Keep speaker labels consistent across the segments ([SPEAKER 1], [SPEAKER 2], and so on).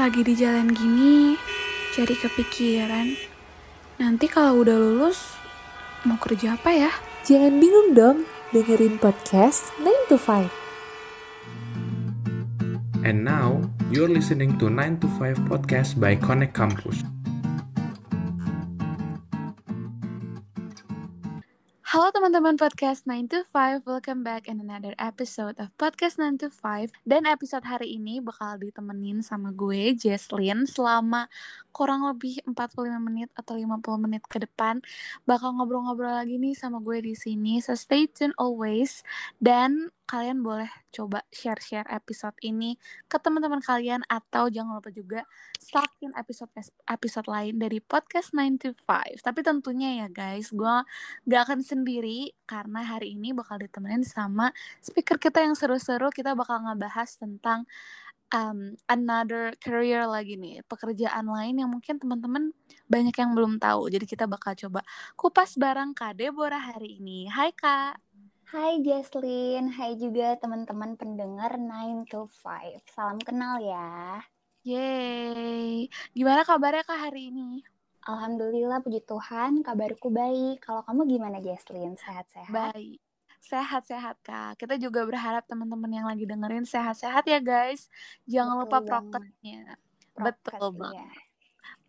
[SPEAKER 1] Lagi di jalan gini, jadi kepikiran. Nanti kalau udah lulus, mau kerja apa ya?
[SPEAKER 2] Jangan bingung dong, dengerin podcast 9 to 5.
[SPEAKER 3] And now, you're listening to 9 to 5 podcast by Connect Campus.
[SPEAKER 1] Teman-teman podcast 9 to 5, welcome back in another episode of podcast 9 to 5 Dan episode hari ini bakal ditemenin sama gue, Jesslyn Selama kurang lebih 45 menit atau 50 menit ke depan. Bakal ngobrol-ngobrol lagi nih sama gue di sini So stay tune always. Dan kalian boleh coba share-share episode ini ke teman-teman kalian atau jangan lupa juga stalkin episode episode lain dari podcast 9 to 5. Tapi tentunya ya guys, gue gak akan sendiri karena hari ini bakal ditemenin sama speaker kita yang seru-seru. Kita bakal ngebahas tentang um, another career lagi nih, pekerjaan lain yang mungkin teman-teman banyak yang belum tahu. Jadi kita bakal coba kupas bareng Kak Deborah hari ini. Hai Kak.
[SPEAKER 4] Hai Jesslyn, hai juga teman-teman pendengar 9 to 5. Salam kenal ya.
[SPEAKER 1] Yeay. Gimana kabarnya Kak hari ini?
[SPEAKER 4] Alhamdulillah puji Tuhan, kabarku baik. Kalau kamu gimana Jesslyn? Sehat-sehat?
[SPEAKER 1] Baik. Sehat-sehat Kak. Kita juga berharap teman-teman yang lagi dengerin sehat-sehat ya guys. Jangan Betul lupa prokesnya. Betul banget. Ya.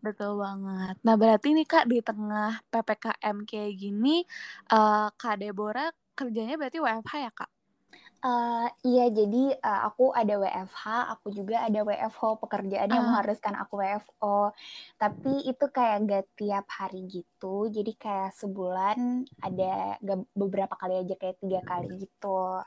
[SPEAKER 1] Betul banget. Nah, berarti nih Kak di tengah PPKM kayak gini, uh, Kak Deborah kerjanya berarti WFH ya kak?
[SPEAKER 4] Uh, iya, jadi uh, aku ada WFH, aku juga ada WFO pekerjaan yang uh. mengharuskan aku WFO. Tapi itu kayak gak tiap hari gitu, jadi kayak sebulan ada gak, beberapa kali aja kayak tiga kali gitu.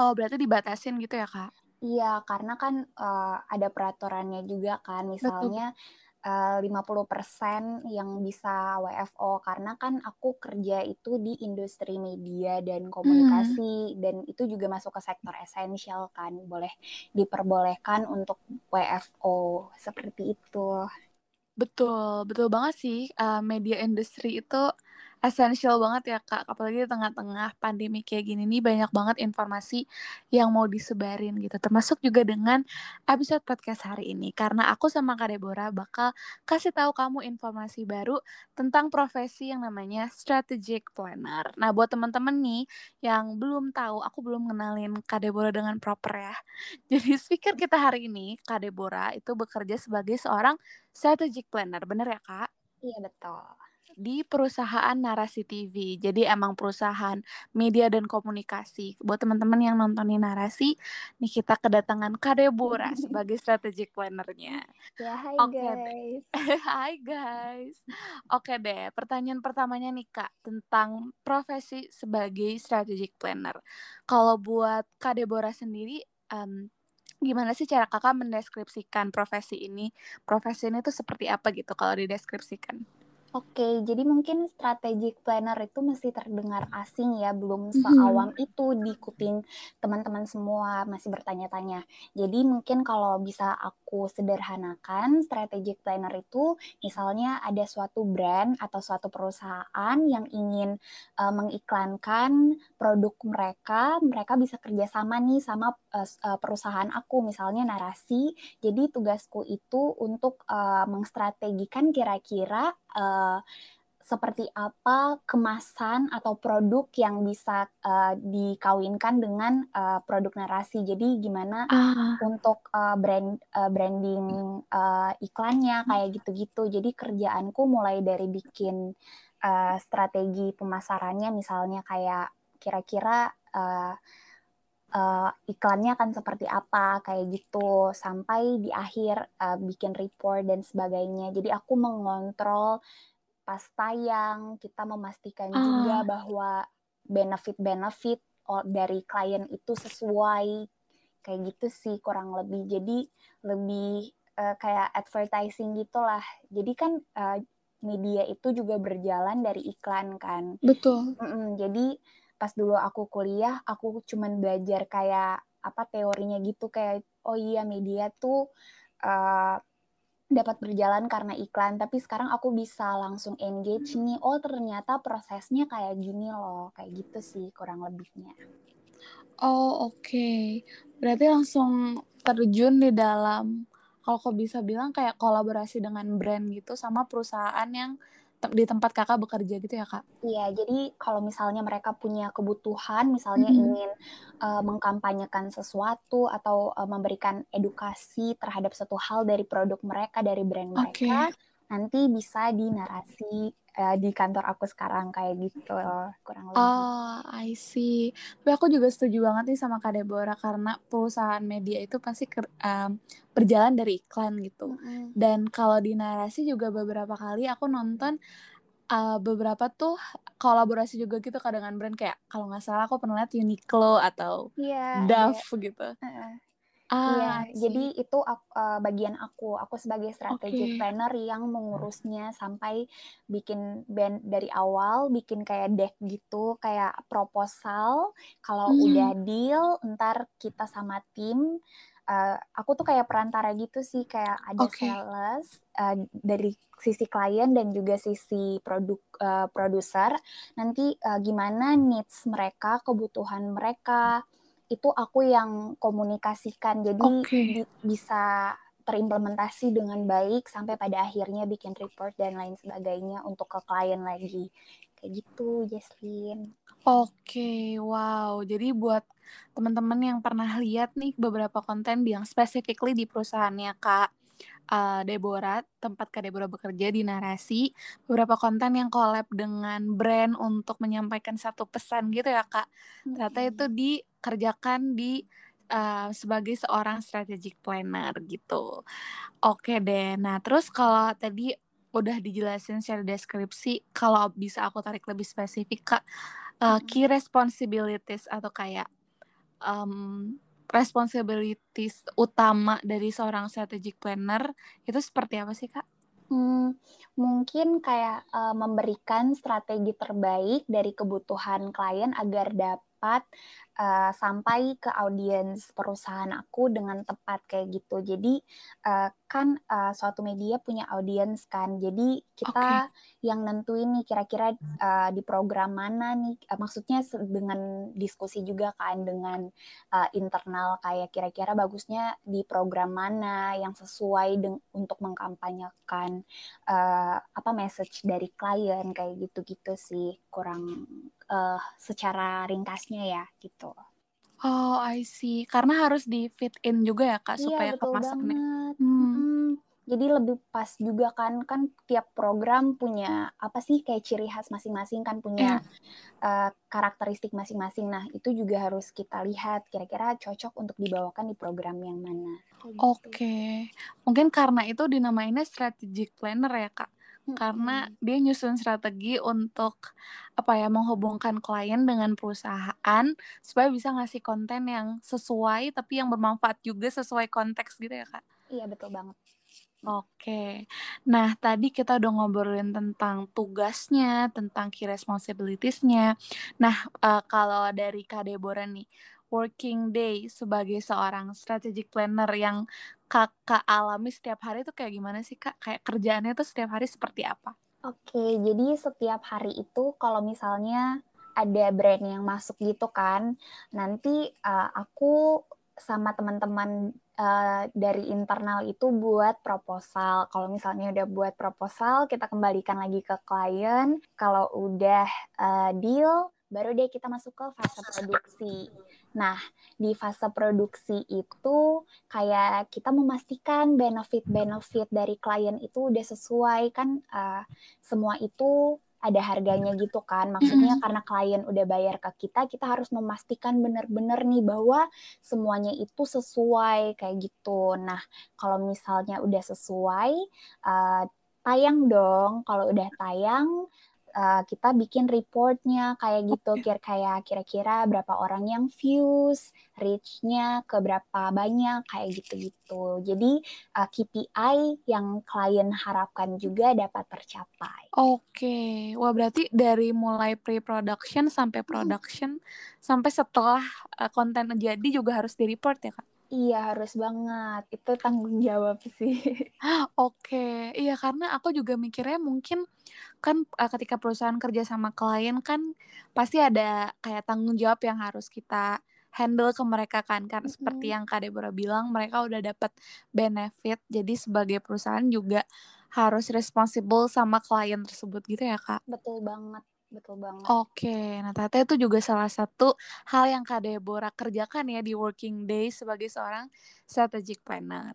[SPEAKER 1] Oh, berarti dibatasin gitu ya kak?
[SPEAKER 4] Iya, karena kan uh, ada peraturannya juga kan, misalnya. Betul 50% eh, yang bisa WFO karena kan aku kerja itu di industri media dan komunikasi hmm. dan itu juga masuk ke sektor esensial kan boleh diperbolehkan untuk WFO seperti itu.
[SPEAKER 1] Betul, betul banget sih uh, media industri itu esensial banget ya Kak, apalagi di tengah-tengah pandemi kayak gini nih banyak banget informasi yang mau disebarin gitu. Termasuk juga dengan episode podcast hari ini karena aku sama Kak Deborah bakal kasih tahu kamu informasi baru tentang profesi yang namanya strategic planner. Nah, buat teman-teman nih yang belum tahu, aku belum kenalin Kak Deborah dengan proper ya. Jadi speaker kita hari ini, Kak Deborah itu bekerja sebagai seorang strategic planner. Bener ya, Kak?
[SPEAKER 4] Iya, betul
[SPEAKER 1] di perusahaan Narasi TV. Jadi emang perusahaan media dan komunikasi. Buat teman-teman yang nontonin Narasi, nih kita kedatangan Kadebora sebagai strategic plannernya.
[SPEAKER 4] Ya, hai okay, guys.
[SPEAKER 1] hai guys. Oke deh, pertanyaan pertamanya nih Kak tentang profesi sebagai strategic planner. Kalau buat Kadebora sendiri um, gimana sih cara kakak mendeskripsikan profesi ini? Profesi ini tuh seperti apa gitu kalau dideskripsikan?
[SPEAKER 4] Oke, jadi mungkin strategic planner itu masih terdengar asing ya, belum seawam mm-hmm. itu diikutin teman-teman semua masih bertanya-tanya. Jadi mungkin kalau bisa aku sederhanakan, strategic planner itu misalnya ada suatu brand atau suatu perusahaan yang ingin uh, mengiklankan produk mereka, mereka bisa kerjasama nih sama uh, perusahaan aku, misalnya narasi. Jadi tugasku itu untuk uh, mengstrategikan kira-kira uh, seperti apa kemasan atau produk yang bisa uh, dikawinkan dengan uh, produk narasi. Jadi gimana uh. untuk uh, brand uh, branding uh, iklannya kayak gitu-gitu. Jadi kerjaanku mulai dari bikin uh, strategi pemasarannya misalnya kayak kira-kira uh, uh, iklannya akan seperti apa kayak gitu sampai di akhir uh, bikin report dan sebagainya. Jadi aku mengontrol pas tayang kita memastikan juga bahwa benefit-benefit dari klien itu sesuai kayak gitu sih kurang lebih. Jadi lebih uh, kayak advertising gitulah. Jadi kan uh, media itu juga berjalan dari iklan kan.
[SPEAKER 1] Betul.
[SPEAKER 4] Mm -mm, jadi pas dulu aku kuliah aku cuman belajar kayak apa teorinya gitu kayak oh iya media tuh uh, dapat berjalan karena iklan tapi sekarang aku bisa langsung engage nih oh ternyata prosesnya kayak gini loh kayak gitu sih kurang lebihnya
[SPEAKER 1] oh oke okay. berarti langsung terjun di dalam kalau kok bisa bilang kayak kolaborasi dengan brand gitu sama perusahaan yang di tempat kakak bekerja gitu ya kak?
[SPEAKER 4] Iya, jadi kalau misalnya mereka punya kebutuhan, misalnya
[SPEAKER 1] Mhm.
[SPEAKER 4] ingin uh, mengkampanyekan sesuatu atau uh, memberikan edukasi terhadap satu hal dari produk mereka, dari brand mereka, nanti bisa di narasi uh, di kantor aku sekarang kayak gitu, kurang lebih.
[SPEAKER 1] Oh, I see. Tapi aku juga setuju banget nih sama Kak Deborah karena perusahaan media itu pasti ker- em, berjalan dari iklan gitu.
[SPEAKER 4] Mm-mm.
[SPEAKER 1] Dan kalau di narasi juga beberapa kali aku nonton uh, beberapa tuh kolaborasi juga gitu Kak dengan brand kayak kalau nggak salah aku pernah lihat Uniqlo atau
[SPEAKER 4] ada.
[SPEAKER 1] Dove gitu.
[SPEAKER 4] Heeh.
[SPEAKER 1] Ah,
[SPEAKER 4] Iya, jadi itu ak- eh, bagian aku. Aku sebagai strategic planner yang mengurusnya sampai bikin band dari awal, bikin kayak deck gitu, kayak proposal. Kalau
[SPEAKER 1] Hmm,
[SPEAKER 4] udah deal, ntar kita sama tim. eh, aku tuh kayak perantara gitu sih, kayak ada
[SPEAKER 1] oke.
[SPEAKER 4] sales eh, dari sisi klien dan juga sisi produk eh, produser. Nanti eh, gimana needs mereka, kebutuhan mereka itu aku yang komunikasikan. Jadi bi- bisa terimplementasi dengan baik sampai pada akhirnya bikin report dan lain sebagainya untuk ke klien lagi. Kayak gitu Jesslyn.
[SPEAKER 1] Oke, wow. Jadi buat teman-teman yang pernah lihat nih beberapa konten yang specifically di perusahaannya Kak uh, Deborah, tempat Kak Deborah bekerja di Narasi, beberapa konten yang collab dengan brand untuk menyampaikan satu pesan gitu ya Kak. Ternyata itu dikerjakan di uh, sebagai seorang strategic planner gitu. Oke deh. Nah, terus kalau tadi udah dijelasin secara deskripsi, kalau bisa aku tarik lebih spesifik Kak, uh, key responsibilities atau kayak um, responsibilities utama dari seorang strategic planner itu seperti apa sih Kak?
[SPEAKER 4] Hmm, mungkin kayak eh, memberikan strategi terbaik dari kebutuhan klien agar dapat eh, sampai ke audiens perusahaan aku dengan tepat kayak gitu. Jadi eh, kan eh, suatu media punya audiens kan. Jadi kita yang nentuin nih kira-kira eh, di program mana nih. Eh, maksudnya dengan diskusi juga kan dengan eh, internal kayak kira-kira bagusnya di program mana yang sesuai untuk mengkampanyekan eh, apa message dari klien kayak gitu-gitu sih kurang eh, secara ringkasnya ya gitu.
[SPEAKER 1] Oh, I see. Karena harus di fit in juga ya Kak
[SPEAKER 4] Iya
[SPEAKER 1] supaya
[SPEAKER 4] betul banget.
[SPEAKER 1] Hmm.
[SPEAKER 4] Jadi lebih pas juga kan kan tiap program punya apa sih kayak ciri khas masing-masing kan punya
[SPEAKER 1] Iya.
[SPEAKER 4] eh, karakteristik masing-masing. Nah itu juga harus kita lihat kira-kira cocok untuk dibawakan di program yang mana. Gitu.
[SPEAKER 1] Oke. Mungkin karena itu dinamainnya strategic planner ya Kak. Karena
[SPEAKER 4] Mm-mm.
[SPEAKER 1] dia nyusun strategi untuk apa ya menghubungkan klien dengan perusahaan supaya bisa ngasih konten yang sesuai tapi yang bermanfaat juga sesuai konteks gitu ya Kak.
[SPEAKER 4] Iya betul banget.
[SPEAKER 1] Oke. Nah, tadi kita udah ngobrolin tentang tugasnya, tentang key responsibilities-nya. Nah, eh, kalau dari Kak Deborah nih, working day sebagai seorang strategic planner yang kakak alami setiap hari itu kayak gimana sih Kak? Kayak kerjaannya tuh setiap hari seperti apa?
[SPEAKER 4] Oke, jadi setiap hari itu kalau misalnya ada brand yang masuk gitu kan, nanti uh, aku sama teman-teman uh, dari internal itu buat proposal. Kalau misalnya udah buat proposal, kita kembalikan lagi ke klien. Kalau udah uh, deal, baru deh kita masuk ke fase produksi. Nah, di fase produksi itu kayak kita memastikan benefit-benefit dari klien itu udah sesuai kan uh, semua itu ada harganya gitu kan. Maksudnya karena klien udah bayar ke kita, kita harus memastikan benar-benar nih bahwa semuanya itu sesuai kayak gitu. Nah, kalau misalnya udah sesuai, uh, tayang dong. Kalau udah tayang, uh, kita bikin reportnya kayak gitu. Kira kayak kira-kira berapa orang yang views, reach-nya ke berapa banyak kayak gitu-gitu. Jadi uh, KPI yang klien harapkan juga dapat tercapai.
[SPEAKER 1] Oke. Wah, berarti dari mulai pre-production sampai production sampai setelah eh, konten jadi juga harus di-report ya, Kak?
[SPEAKER 4] Iya, harus banget. Itu tanggung jawab sih.
[SPEAKER 1] Oke, iya karena aku juga mikirnya mungkin kan uh, ketika perusahaan kerja sama klien kan pasti ada kayak tanggung jawab yang harus kita handle ke mereka kan karena
[SPEAKER 4] Mm-mm.
[SPEAKER 1] seperti yang Kak Deborah bilang mereka udah dapat benefit jadi sebagai perusahaan juga harus responsible sama klien tersebut gitu ya Kak.
[SPEAKER 4] Betul banget, betul banget.
[SPEAKER 1] Oke, nah ternyata itu juga salah satu hal yang Kak Deborah kerjakan ya di working day sebagai seorang strategic planner.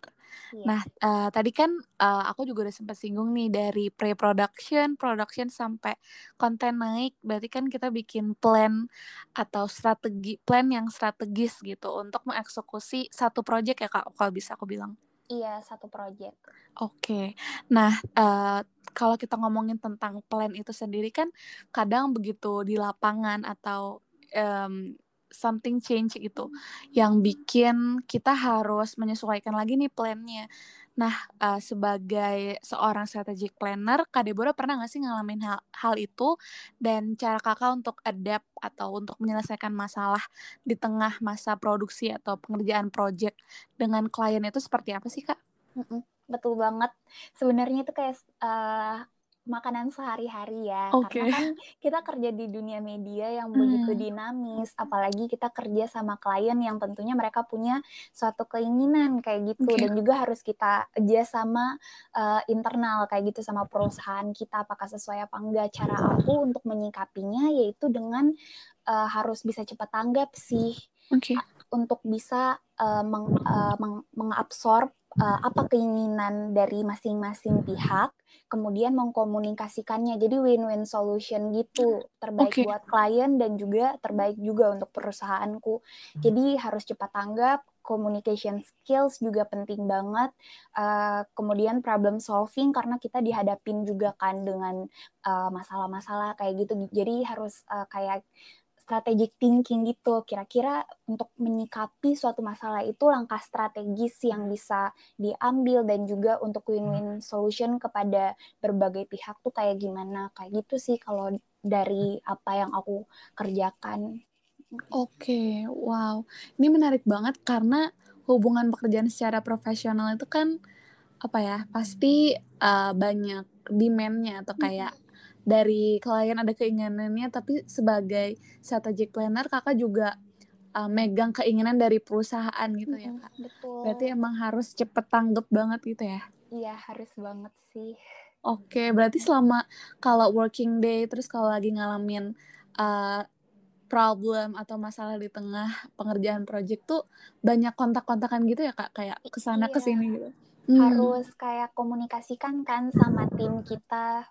[SPEAKER 4] Iya.
[SPEAKER 1] Nah, eh, tadi kan eh, aku juga udah sempat singgung nih dari pre-production, production sampai konten naik, berarti kan kita bikin plan atau strategi plan yang strategis gitu untuk mengeksekusi satu project ya Kak, kalau bisa aku bilang.
[SPEAKER 4] Iya, satu project.
[SPEAKER 1] Oke, nah eh, kalau kita ngomongin tentang plan itu sendiri kan kadang begitu di lapangan atau em, something change gitu yang bikin kita harus menyesuaikan lagi nih plannya. Nah, eh, sebagai seorang strategic planner, Kak Deborah pernah nggak sih ngalamin hal, hal itu dan cara kakak untuk adapt atau untuk menyelesaikan masalah di tengah masa produksi atau pengerjaan project dengan klien itu seperti apa sih Kak?
[SPEAKER 4] Mm-mm, betul banget. Sebenarnya itu kayak eh, makanan sehari-hari ya.
[SPEAKER 1] Oke.
[SPEAKER 4] Karena kan kita kerja di dunia media yang begitu
[SPEAKER 1] Hmm.
[SPEAKER 4] dinamis, apalagi kita kerja sama klien yang tentunya mereka punya suatu keinginan kayak gitu
[SPEAKER 1] Oke.
[SPEAKER 4] dan juga harus kita adjust sama eh, internal kayak gitu sama perusahaan kita apakah sesuai apa enggak. Cara aku untuk menyikapinya yaitu dengan eh, harus bisa cepat tanggap sih
[SPEAKER 1] Oke.
[SPEAKER 4] untuk bisa uh, meng, uh, meng- mengabsorb uh, apa keinginan dari masing-masing pihak, kemudian mengkomunikasikannya. Jadi win-win solution gitu, terbaik
[SPEAKER 1] Oke.
[SPEAKER 4] buat klien dan juga terbaik juga untuk perusahaanku. Jadi harus cepat tanggap, communication skills juga penting banget. Uh, kemudian problem solving karena kita dihadapin juga kan dengan uh, masalah-masalah kayak gitu. Jadi harus uh, kayak strategic thinking gitu. Kira-kira untuk menyikapi suatu masalah itu langkah strategis yang bisa diambil dan juga untuk win-win solution kepada berbagai pihak tuh kayak gimana. Kayak gitu sih kalau dari apa yang aku kerjakan.
[SPEAKER 1] Oke, wow. Ini menarik banget karena hubungan pekerjaan secara profesional itu kan apa ya, pasti uh, banyak demand-nya atau kayak dari klien ada keinginannya, tapi sebagai strategic planner kakak juga uh, megang keinginan dari perusahaan gitu ya
[SPEAKER 4] Mm-mm,
[SPEAKER 1] kak.
[SPEAKER 4] Betul.
[SPEAKER 1] Berarti emang harus cepet tanggap banget gitu ya.
[SPEAKER 4] Iya harus banget sih.
[SPEAKER 1] Oke, berarti selama kalau working day terus kalau lagi ngalamin uh, problem atau masalah di tengah pengerjaan project tuh banyak kontak-kontakan gitu ya kak kayak ke sana
[SPEAKER 4] Iya.
[SPEAKER 1] ke sini gitu. Hmm,
[SPEAKER 4] harus kayak komunikasikan kan sama tim kita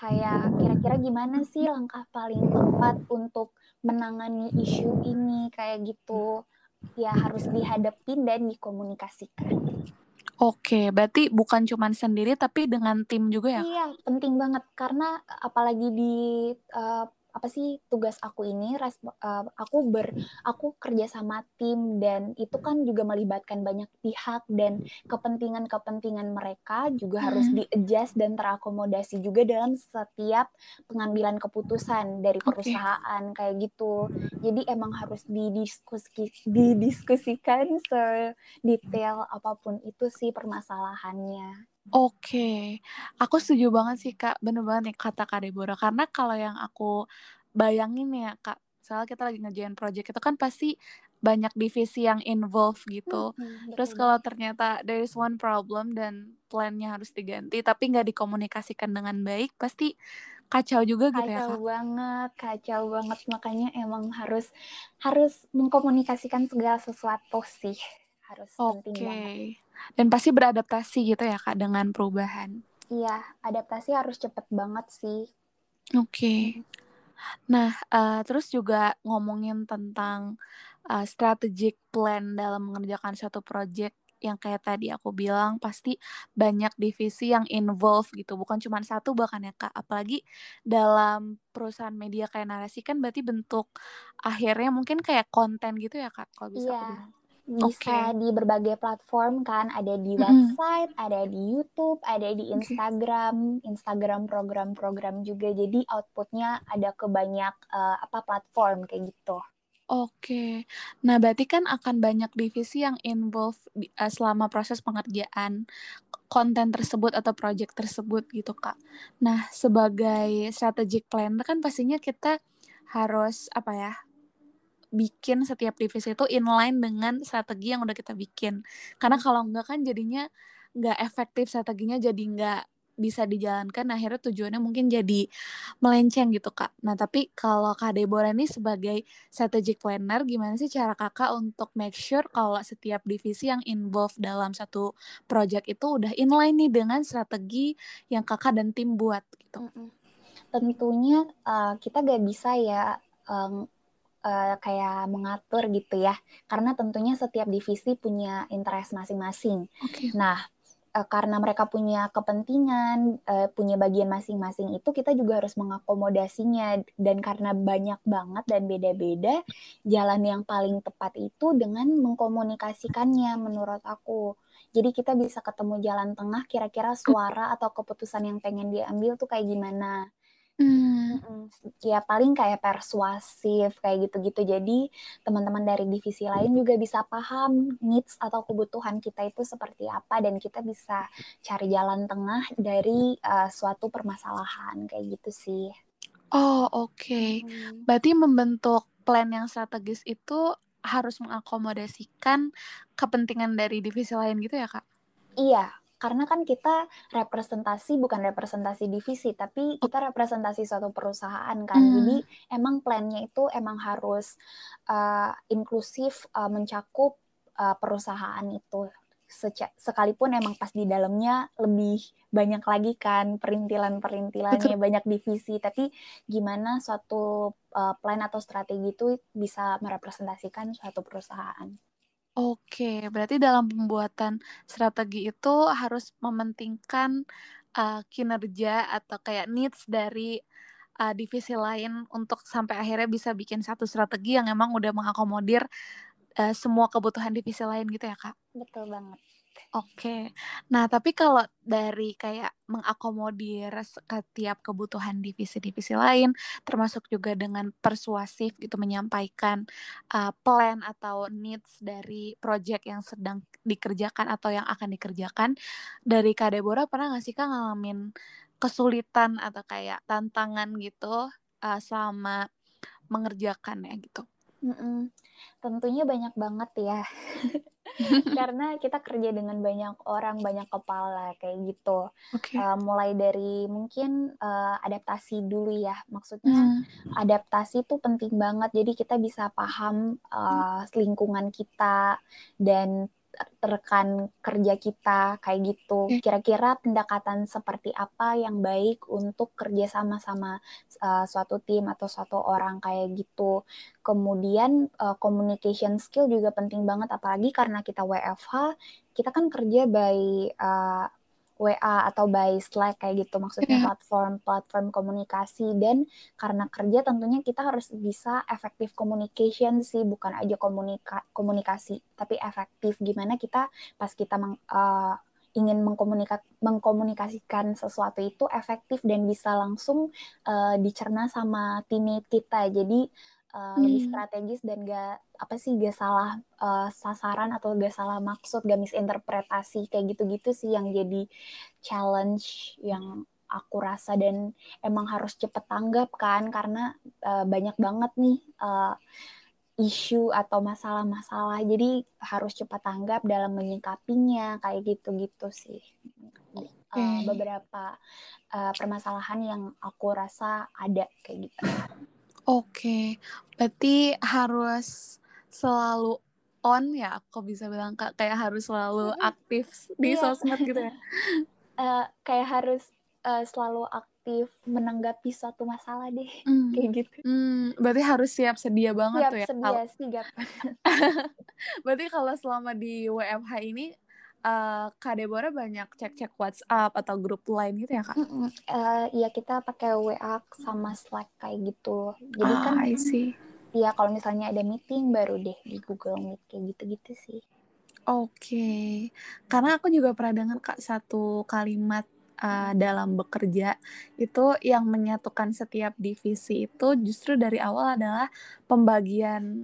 [SPEAKER 4] kayak kira-kira gimana sih langkah paling tepat untuk menangani isu ini? Kayak gitu. Ya harus dihadapin dan dikomunikasikan.
[SPEAKER 1] Oke, berarti bukan cuman sendiri tapi dengan tim juga ya.
[SPEAKER 4] Iya penting banget. Karena apalagi di eh, apa sih tugas aku ini res- eh, aku ber aku kerja sama tim dan itu kan juga melibatkan banyak pihak dan kepentingan-kepentingan mereka juga harus
[SPEAKER 1] Hmm.
[SPEAKER 4] di-adjust dan terakomodasi juga dalam setiap pengambilan keputusan dari perusahaan kayak gitu. Jadi emang harus didiskusi didiskusikan sedetail apa pun itu sih permasalahannya.
[SPEAKER 1] Oke, aku setuju banget sih kak, bener banget nih kata kak Deborah. Karena kalau yang aku bayangin ya kak, soalnya kita lagi ngerjain project itu kan pasti banyak divisi yang involve gitu.
[SPEAKER 4] Hmm,
[SPEAKER 1] Terus kalau ternyata there is one problem dan plannya harus diganti, tapi nggak dikomunikasikan dengan baik, pasti kacau juga gitu ya
[SPEAKER 4] Kacau
[SPEAKER 1] kak.
[SPEAKER 4] banget, kacau banget makanya emang harus harus mengkomunikasikan segala sesuatu sih harus penting
[SPEAKER 1] Oke,
[SPEAKER 4] banget.
[SPEAKER 1] dan pasti beradaptasi gitu ya kak dengan perubahan.
[SPEAKER 4] Iya, adaptasi harus cepet banget sih.
[SPEAKER 1] Oke. Nah, eh, terus juga ngomongin tentang eh, strategic plan dalam mengerjakan suatu project yang kayak tadi aku bilang pasti banyak divisi yang involve gitu, bukan cuma satu bahkan ya Kak. Apalagi dalam perusahaan media kayak narasi kan berarti bentuk akhirnya mungkin kayak konten gitu ya Kak, kalau bisa aku
[SPEAKER 4] Iya,
[SPEAKER 1] bilang.
[SPEAKER 4] Bisa
[SPEAKER 1] Oke.
[SPEAKER 4] di berbagai platform kan, ada di website, ada di YouTube, ada di. Instagram, Instagram program-program juga. Jadi outputnya ada ke banyak eh, apa platform kayak gitu.
[SPEAKER 1] Oke, nah berarti kan akan banyak divisi yang involve di- eh, selama proses pengerjaan konten tersebut atau project tersebut gitu Kak. Nah sebagai strategic planner kan pastinya kita harus apa ya bikin setiap divisi itu inline dengan strategi yang udah kita bikin. Karena kalau enggak kan jadinya nggak efektif strateginya jadi nggak bisa dijalankan. Akhirnya tujuannya mungkin jadi melenceng gitu kak. Nah tapi kalau kak Deborah ini sebagai strategic planner gimana sih cara kakak untuk make sure kalau setiap divisi yang involved dalam satu project itu udah inline nih dengan strategi yang kakak dan tim buat gitu?
[SPEAKER 4] Tentunya uh, kita gak bisa ya um, uh, kayak mengatur gitu ya karena tentunya setiap divisi punya interest masing-masing. Okay. Nah, uh, karena mereka punya kepentingan, uh, punya bagian masing-masing itu kita juga harus mengakomodasinya dan karena banyak banget dan beda-beda, jalan yang paling tepat itu dengan mengkomunikasikannya menurut aku. Jadi kita bisa ketemu jalan tengah kira-kira suara atau keputusan yang pengen diambil tuh kayak gimana. Hmm. Ya paling kayak persuasif kayak gitu-gitu. Jadi teman-teman dari divisi lain juga bisa paham needs atau kebutuhan kita itu seperti apa dan kita bisa cari jalan tengah dari uh, suatu permasalahan kayak gitu sih.
[SPEAKER 1] Oh oke. Okay. Hmm. Berarti membentuk plan yang strategis itu harus mengakomodasikan kepentingan dari divisi lain gitu ya kak?
[SPEAKER 4] Iya, karena kan kita representasi bukan representasi divisi tapi kita representasi suatu perusahaan kan. Hmm. jadi emang plannya itu emang harus uh, inklusif uh, mencakup uh, perusahaan itu. Sekalipun emang pas di dalamnya lebih banyak lagi kan perintilan-perintilannya banyak divisi. Tapi gimana suatu uh, plan atau strategi itu bisa merepresentasikan suatu perusahaan
[SPEAKER 1] Oke, berarti dalam pembuatan strategi itu harus mementingkan uh, kinerja atau kayak needs dari uh, divisi lain untuk sampai akhirnya bisa bikin satu strategi yang emang udah mengakomodir uh, semua kebutuhan divisi lain gitu ya, Kak?
[SPEAKER 4] Betul banget.
[SPEAKER 1] Oke. Nah, tapi kalau dari kayak mengakomodir setiap kebutuhan divisi-divisi lain, termasuk juga dengan persuasif gitu menyampaikan uh, plan atau needs dari project yang sedang dikerjakan atau yang akan dikerjakan, dari Kak Deborah pernah nggak sih Kak ngalamin kesulitan atau kayak tantangan gitu uh, selama mengerjakannya gitu?
[SPEAKER 4] Mm -mm. Tentunya banyak banget ya. Karena kita kerja dengan banyak orang, banyak kepala kayak gitu. Okay. Uh, mulai dari mungkin uh, adaptasi dulu ya. Maksudnya hmm. adaptasi itu penting banget. Jadi kita bisa paham uh, lingkungan kita dan rekan kerja kita kayak gitu. Kira-kira pendekatan seperti apa yang baik untuk kerja sama-sama uh, suatu tim atau suatu orang kayak gitu. Kemudian uh, communication skill juga penting banget apalagi karena kita WFH, kita kan kerja by uh, WA atau by Slack kayak gitu. Maksudnya platform platform komunikasi. Dan karena kerja tentunya kita harus bisa efektif communication sih. Bukan aja komunika komunikasi tapi efektif. Gimana kita pas kita meng, uh, ingin mengkomunika mengkomunikasikan sesuatu itu efektif dan bisa langsung uh, dicerna sama teammate kita. Jadi uh, hmm. lebih strategis dan gak apa sih gak salah uh, sasaran atau gak salah maksud gak misinterpretasi kayak gitu-gitu sih yang jadi challenge yang aku rasa dan emang harus cepet tanggap kan karena uh, banyak banget nih uh, isu atau masalah-masalah jadi harus cepat tanggap dalam menyikapinya kayak gitu-gitu sih okay. uh, beberapa uh, permasalahan yang aku rasa ada kayak gitu
[SPEAKER 1] Oke, berarti harus selalu on ya, aku bisa bilang Kak, kayak harus selalu aktif di yeah. sosmed gitu ya?
[SPEAKER 4] Uh, kayak harus uh, selalu aktif menanggapi suatu masalah deh, mm. kayak gitu.
[SPEAKER 1] Mm, berarti harus siap sedia banget
[SPEAKER 4] siap,
[SPEAKER 1] tuh ya?
[SPEAKER 4] Siap sedia, siap.
[SPEAKER 1] berarti kalau selama di WFH ini uh, Kak Deborah banyak cek-cek WhatsApp atau grup lain gitu ya Kak? Mm
[SPEAKER 4] -mm. Uh, iya kita pakai WA sama Slack kayak gitu. Jadi ah, kan
[SPEAKER 1] I see.
[SPEAKER 4] Iya kalau misalnya ada meeting baru deh di Google Meet kayak gitu-gitu sih.
[SPEAKER 1] Oke, okay. karena aku juga pernah dengar kak satu kalimat uh, dalam bekerja itu yang menyatukan setiap divisi itu justru dari awal adalah pembagian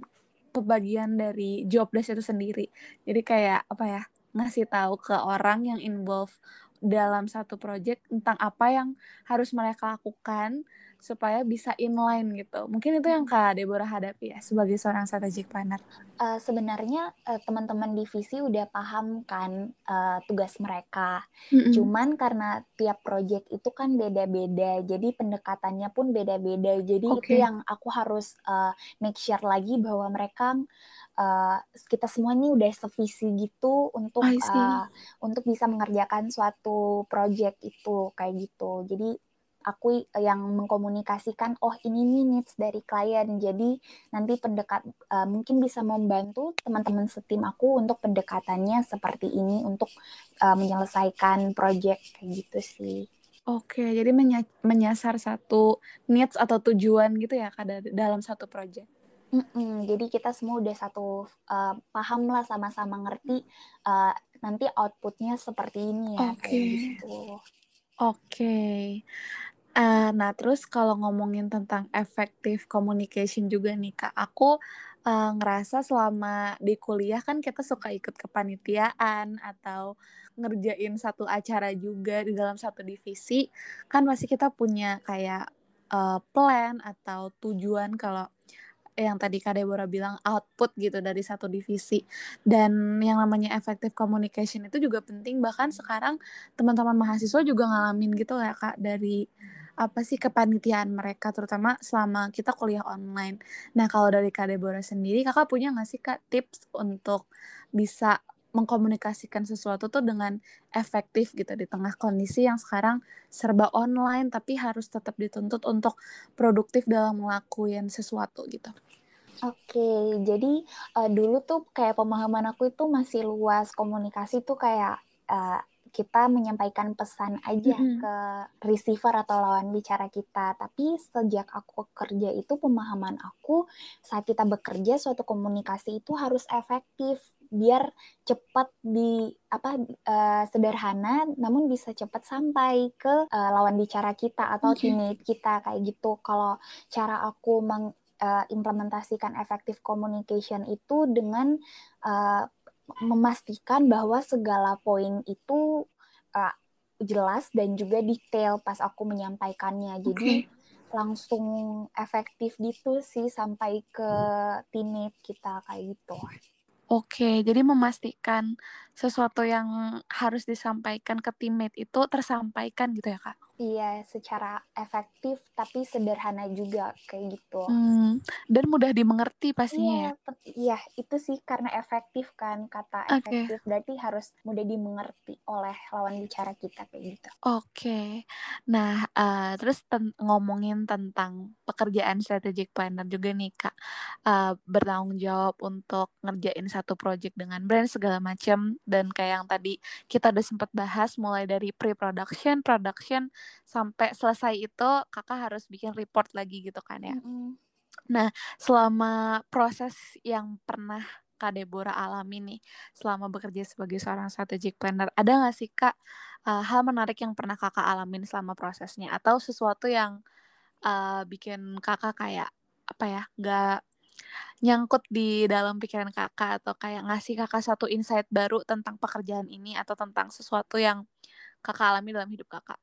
[SPEAKER 1] pembagian dari job desk itu sendiri. Jadi kayak apa ya? Ngasih tahu ke orang yang involve dalam satu project tentang apa yang harus mereka lakukan supaya bisa inline gitu. Mungkin itu yang Kak Deborah hadapi ya sebagai seorang strategic planner.
[SPEAKER 4] Uh, sebenarnya uh, teman-teman divisi udah paham kan uh, tugas mereka. Mm-hmm. Cuman karena tiap project itu kan beda-beda, jadi pendekatannya pun beda-beda. Jadi okay. itu yang aku harus uh, make sure lagi bahwa mereka uh, kita semua ini udah sevisi gitu untuk uh, untuk bisa mengerjakan suatu project itu kayak gitu. Jadi aku yang mengkomunikasikan oh ini nih needs dari klien jadi nanti pendekat uh, mungkin bisa membantu teman-teman setim aku untuk pendekatannya seperti ini untuk uh, menyelesaikan project kayak gitu sih
[SPEAKER 1] Oke, jadi menyasar satu needs atau tujuan gitu ya kak dalam satu project.
[SPEAKER 4] Mm-mm, jadi kita semua udah satu uh, paham lah sama-sama ngerti uh, nanti outputnya seperti ini ya.
[SPEAKER 1] Oke. Okay. Gitu. Oke. Okay. Uh, nah, terus kalau ngomongin tentang effective communication juga nih, Kak, aku uh, ngerasa selama di kuliah kan kita suka ikut kepanitiaan atau ngerjain satu acara juga di dalam satu divisi, kan pasti kita punya kayak uh, plan atau tujuan kalau yang tadi Kak Deborah bilang output gitu dari satu divisi dan yang namanya effective communication itu juga penting bahkan sekarang teman-teman mahasiswa juga ngalamin gitu ya Kak dari apa sih kepanitiaan mereka terutama selama kita kuliah online. Nah kalau dari Kak Deborah sendiri kakak punya nggak sih Kak tips untuk bisa mengkomunikasikan sesuatu tuh dengan efektif gitu di tengah kondisi yang sekarang serba online tapi harus tetap dituntut untuk produktif dalam melakukan sesuatu gitu.
[SPEAKER 4] Oke, jadi uh, dulu tuh kayak pemahaman aku itu masih luas komunikasi tuh kayak uh, kita menyampaikan pesan aja mm-hmm. ke receiver atau lawan bicara kita. Tapi sejak aku kerja itu pemahaman aku saat kita bekerja suatu komunikasi itu harus efektif biar cepat di apa uh, sederhana namun bisa cepat sampai ke uh, lawan bicara kita atau okay. teammate kita kayak gitu. Kalau cara aku meng uh, implementasikan effective communication itu dengan uh, memastikan bahwa segala poin itu uh, jelas dan juga detail pas aku menyampaikannya. Jadi okay. langsung efektif gitu sih sampai ke teammate kita kayak gitu.
[SPEAKER 1] Oke, jadi memastikan sesuatu yang harus disampaikan ke teammate itu tersampaikan gitu ya, Kak?
[SPEAKER 4] Iya, secara efektif tapi sederhana juga kayak gitu.
[SPEAKER 1] Hmm, dan mudah dimengerti pastinya
[SPEAKER 4] iya, ya. Iya, itu sih karena efektif kan kata okay. efektif berarti harus mudah dimengerti oleh lawan bicara kita kayak gitu.
[SPEAKER 1] Oke. Okay. Nah, uh, terus ten ngomongin tentang pekerjaan strategic planner juga nih, Kak. Uh, bertanggung jawab untuk ngerjain satu project dengan brand segala macam dan kayak yang tadi kita udah sempat bahas mulai dari pre-production, production sampai selesai itu kakak harus bikin report lagi gitu kan ya. Mm-hmm. Nah, selama proses yang pernah Kak Deborah alami nih selama bekerja sebagai seorang strategic planner, ada nggak sih Kak uh, hal menarik yang pernah Kakak alamin selama prosesnya atau sesuatu yang uh, bikin Kakak kayak apa ya, nggak nyangkut di dalam pikiran Kakak atau kayak ngasih Kakak satu insight baru tentang pekerjaan ini atau tentang sesuatu yang Kakak alami dalam hidup Kakak?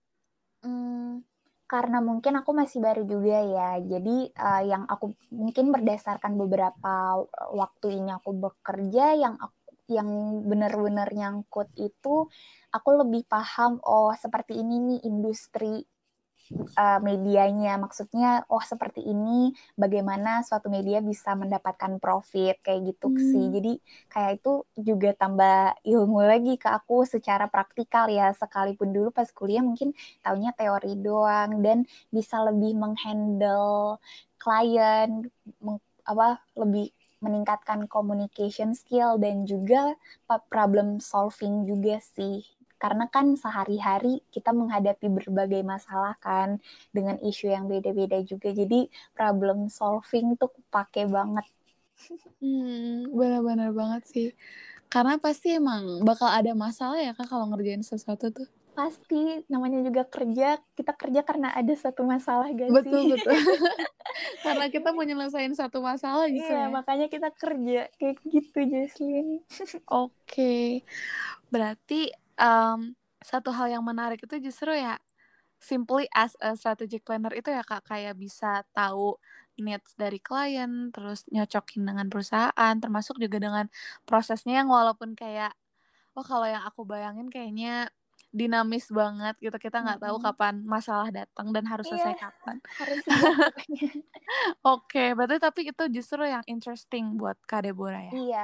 [SPEAKER 4] Hmm, karena mungkin aku masih baru juga ya. Jadi uh, yang aku mungkin berdasarkan beberapa waktu ini aku bekerja yang aku yang benar-benar nyangkut itu aku lebih paham oh seperti ini nih industri uh, medianya. Maksudnya oh seperti ini bagaimana suatu media bisa mendapatkan profit kayak gitu hmm. sih. Jadi kayak itu juga tambah ilmu lagi ke aku secara praktikal ya. Sekalipun dulu pas kuliah mungkin taunya teori doang dan bisa lebih menghandle klien meng, apa lebih meningkatkan communication skill dan juga problem solving juga sih karena kan sehari-hari kita menghadapi berbagai masalah kan dengan isu yang beda-beda juga. Jadi problem solving tuh pakai banget.
[SPEAKER 1] Hmm benar-benar banget sih. Karena pasti emang bakal ada masalah ya kan kalau ngerjain sesuatu tuh.
[SPEAKER 4] Pasti namanya juga kerja kita kerja karena ada satu masalah gak
[SPEAKER 1] sih? Betul betul. Karena kita mau nyelesain satu masalah gitu
[SPEAKER 4] iya, ya. makanya kita kerja kayak gitu Jesslyn
[SPEAKER 1] oke. Okay. berarti um, satu hal yang menarik itu justru ya simply as a strategic planner itu ya kak kayak bisa tahu needs dari klien terus nyocokin dengan perusahaan termasuk juga dengan prosesnya yang walaupun kayak oh kalau yang aku bayangin kayaknya dinamis banget gitu kita nggak tahu
[SPEAKER 4] Mm-mm.
[SPEAKER 1] kapan masalah datang dan harus selesai
[SPEAKER 4] Iya.
[SPEAKER 1] kapan
[SPEAKER 4] harus siap pokoknya.
[SPEAKER 1] oke berarti tapi itu justru yang interesting buat kak Deborah ya
[SPEAKER 4] Iya,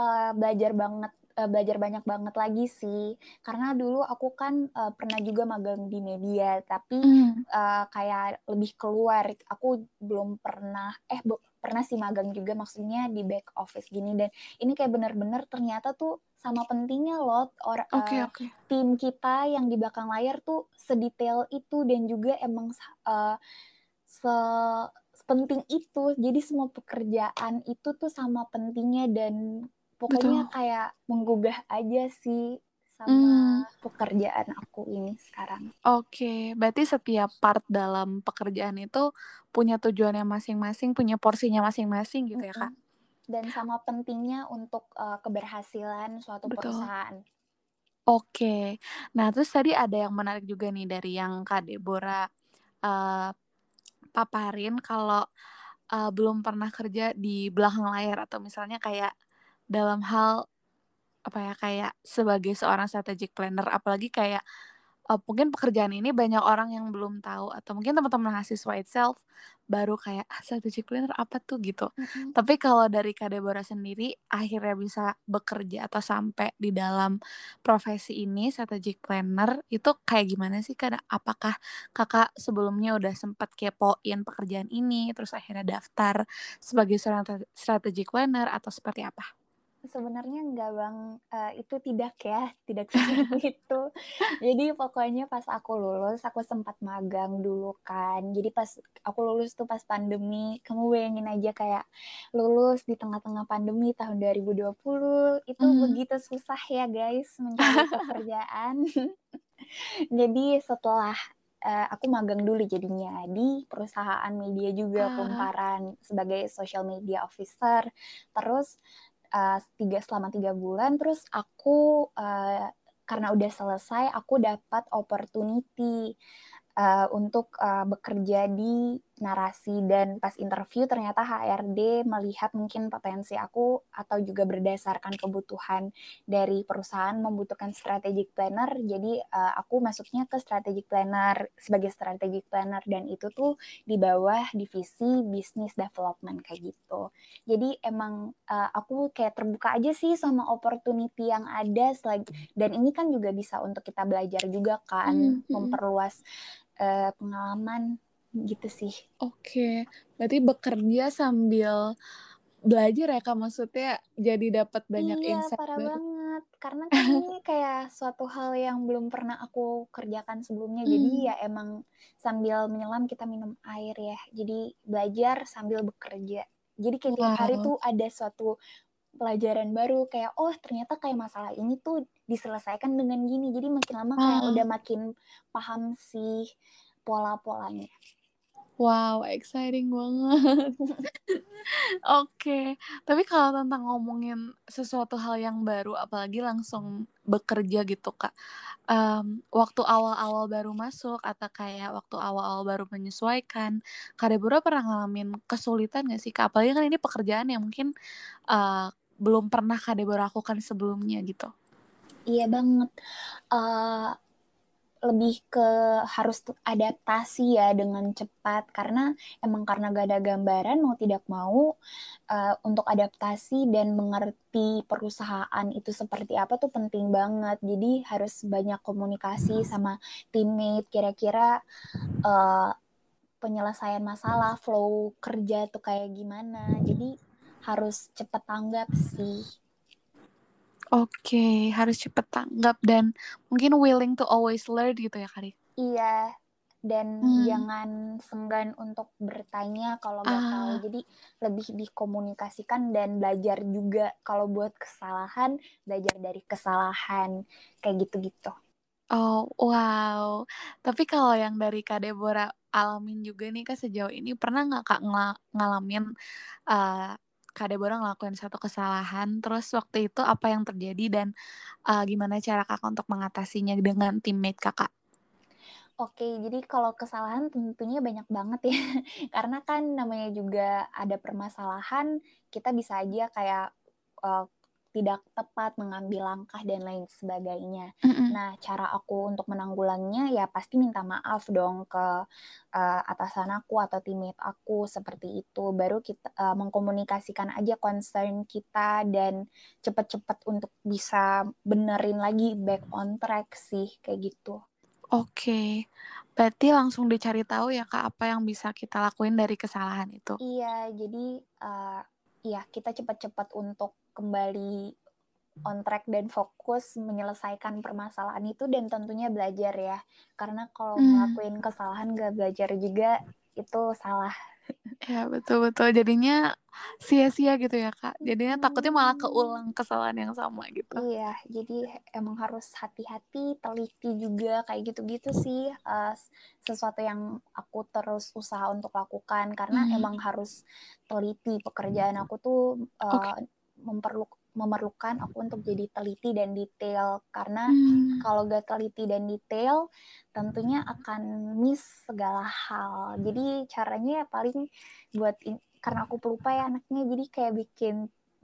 [SPEAKER 4] eh, belajar banget, eh, belajar banyak banget lagi sih. Karena dulu aku kan eh, pernah juga magang di media, tapi
[SPEAKER 1] Hmm.
[SPEAKER 4] eh, kayak lebih keluar. Aku belum pernah, eh pernah sih magang juga maksudnya di back office gini. Dan ini kayak bener-bener ternyata tuh sama pentingnya loh or, eh,
[SPEAKER 1] oke
[SPEAKER 4] tim kita yang di belakang layar tuh sedetail itu dan juga emang eh, se sepenting itu. Jadi semua pekerjaan itu tuh sama pentingnya dan pokoknya
[SPEAKER 1] Betul.
[SPEAKER 4] kayak menggugah aja sih sama
[SPEAKER 1] Hmm.
[SPEAKER 4] pekerjaan aku ini sekarang.
[SPEAKER 1] Oke, berarti setiap part dalam pekerjaan itu punya tujuannya masing-masing, punya porsinya masing-masing gitu ya, Kak?
[SPEAKER 4] Dan sama pentingnya untuk eh, keberhasilan suatu
[SPEAKER 1] Betul.
[SPEAKER 4] perusahaan.
[SPEAKER 1] Oke. Nah, terus tadi ada yang menarik juga nih dari yang Kak Deborah eh, paparin kalau eh, belum pernah kerja di belakang layar atau misalnya kayak dalam hal apa ya kayak sebagai seorang strategic planner apalagi kayak eh, mungkin pekerjaan ini banyak orang yang belum tahu atau mungkin teman-teman mahasiswa itself baru kayak ah, strategic planner apa tuh gitu.
[SPEAKER 4] Mm-mm.
[SPEAKER 1] Tapi kalau dari Kak Deborah sendiri akhirnya bisa bekerja atau sampai di dalam profesi ini strategic planner itu kayak gimana sih Kak? Apakah Kakak sebelumnya udah sempat kepoin pekerjaan ini terus akhirnya daftar sebagai seorang tra- strategic planner atau seperti apa?
[SPEAKER 4] Sebenarnya enggak bang, Eh, itu tidak ya, tidak seperti itu. Jadi pokoknya pas aku lulus, aku sempat magang dulu kan. Jadi pas aku lulus tuh pas pandemi, kamu bayangin aja kayak lulus di tengah-tengah pandemi tahun 2020, itu
[SPEAKER 1] Hmm.
[SPEAKER 4] begitu susah ya guys mencari pekerjaan. Jadi setelah eh, aku magang dulu jadinya di perusahaan media juga
[SPEAKER 1] Ah.
[SPEAKER 4] kumparan sebagai social media officer. Terus eh, tiga selama tiga bulan, terus aku eh, karena udah selesai, aku dapat opportunity eh, untuk eh, bekerja di narasi dan pas interview ternyata HRD melihat mungkin potensi aku atau juga berdasarkan kebutuhan dari perusahaan membutuhkan strategic planner. Jadi eh, aku masuknya ke strategic planner sebagai strategic planner. Dan itu tuh di bawah divisi business development kayak gitu. Jadi emang eh, aku kayak terbuka aja sih sama opportunity yang ada selagi dan ini kan juga bisa untuk kita belajar juga kan
[SPEAKER 1] Hmm, hmm.
[SPEAKER 4] memperluas eh, pengalaman gitu sih
[SPEAKER 1] Oke, berarti bekerja sambil belajar ya Kak maksudnya jadi dapat banyak
[SPEAKER 4] iya
[SPEAKER 1] insight
[SPEAKER 4] parah
[SPEAKER 1] baru.
[SPEAKER 4] banget karena kan ini kayak suatu hal yang belum pernah aku kerjakan sebelumnya jadi
[SPEAKER 1] Hmm.
[SPEAKER 4] ya emang sambil menyelam kita minum air ya jadi belajar sambil bekerja jadi kayak tiap hari
[SPEAKER 1] Wow.
[SPEAKER 4] tuh ada suatu pelajaran baru kayak oh ternyata kayak masalah ini tuh diselesaikan dengan gini jadi makin lama kayak
[SPEAKER 1] Ah.
[SPEAKER 4] udah makin paham sih pola-polanya
[SPEAKER 1] Wow, exciting banget. Oke, tapi kalau tentang ngomongin sesuatu hal yang baru, apalagi langsung bekerja gitu Kak, em, waktu awal-awal baru masuk atau kayak waktu awal-awal baru menyesuaikan, Kak Deborah pernah ngalamin kesulitan gak sih Kak? Apalagi kan ini pekerjaan yang mungkin eh, belum pernah Kak Deborah lakukan sebelumnya gitu.
[SPEAKER 4] Iya banget. Eh, lebih ke harus adaptasi ya dengan cepat karena emang karena gak ada gambaran mau tidak mau eh, untuk adaptasi dan mengerti perusahaan itu seperti apa tuh penting banget. Jadi harus banyak komunikasi sama teammate kira-kira eh, penyelesaian masalah, flow kerja tuh kayak gimana. Jadi harus cepat tanggap sih.
[SPEAKER 1] Oke, harus cepet tanggap dan mungkin willing to always learn gitu ya Kak.
[SPEAKER 4] Iya, dan
[SPEAKER 1] Hmm.
[SPEAKER 4] jangan senggan untuk bertanya kalau nggak tahu.
[SPEAKER 1] Ah.
[SPEAKER 4] Jadi lebih dikomunikasikan dan belajar juga kalau buat kesalahan, belajar dari kesalahan kayak gitu-gitu.
[SPEAKER 1] Oh, wow. Tapi kalau yang dari Kak Deborah alamin juga nih Kak sejauh ini pernah nggak Kak ngalamin eh, Kak Deborah ngelakuin satu kesalahan terus waktu itu apa yang terjadi dan eh, gimana cara Kakak untuk mengatasinya dengan teammate Kakak?
[SPEAKER 4] Oke, jadi kalau kesalahan tentunya banyak banget ya. Karena kan namanya juga ada permasalahan, kita bisa aja kayak uh, tidak tepat mengambil langkah dan lain sebagainya.
[SPEAKER 1] Mm-mm.
[SPEAKER 4] Nah, cara aku untuk menanggulanginya ya pasti minta maaf dong ke uh, atasan aku atau teammate aku seperti itu. Baru kita uh, mengkomunikasikan aja concern kita dan cepat-cepat untuk bisa benerin lagi back on track sih kayak gitu.
[SPEAKER 1] Oke, berarti langsung dicari tahu ya kak apa yang bisa kita lakuin dari kesalahan itu.
[SPEAKER 4] Iya, jadi uh, ya kita cepat-cepat untuk kembali on track dan fokus menyelesaikan permasalahan itu dan tentunya belajar ya karena kalau
[SPEAKER 1] Hmm.
[SPEAKER 4] ngelakuin kesalahan gak belajar juga itu salah
[SPEAKER 1] Ya betul betul jadinya sia-sia gitu ya kak. Jadinya takutnya malah
[SPEAKER 4] Hmm.
[SPEAKER 1] keulang kesalahan yang sama gitu.
[SPEAKER 4] iya jadi emang harus hati-hati teliti juga kayak gitu-gitu sih uh, sesuatu yang aku terus usaha untuk lakukan karena
[SPEAKER 1] Hmm.
[SPEAKER 4] emang harus teliti pekerjaan aku tuh uh,
[SPEAKER 1] Oke.
[SPEAKER 4] Memperlu memerlukan aku untuk jadi teliti dan detail karena
[SPEAKER 1] Hmm.
[SPEAKER 4] kalau gak teliti dan detail tentunya akan miss segala hal jadi caranya ya paling buat in- karena aku pelupa ya anaknya jadi kayak bikin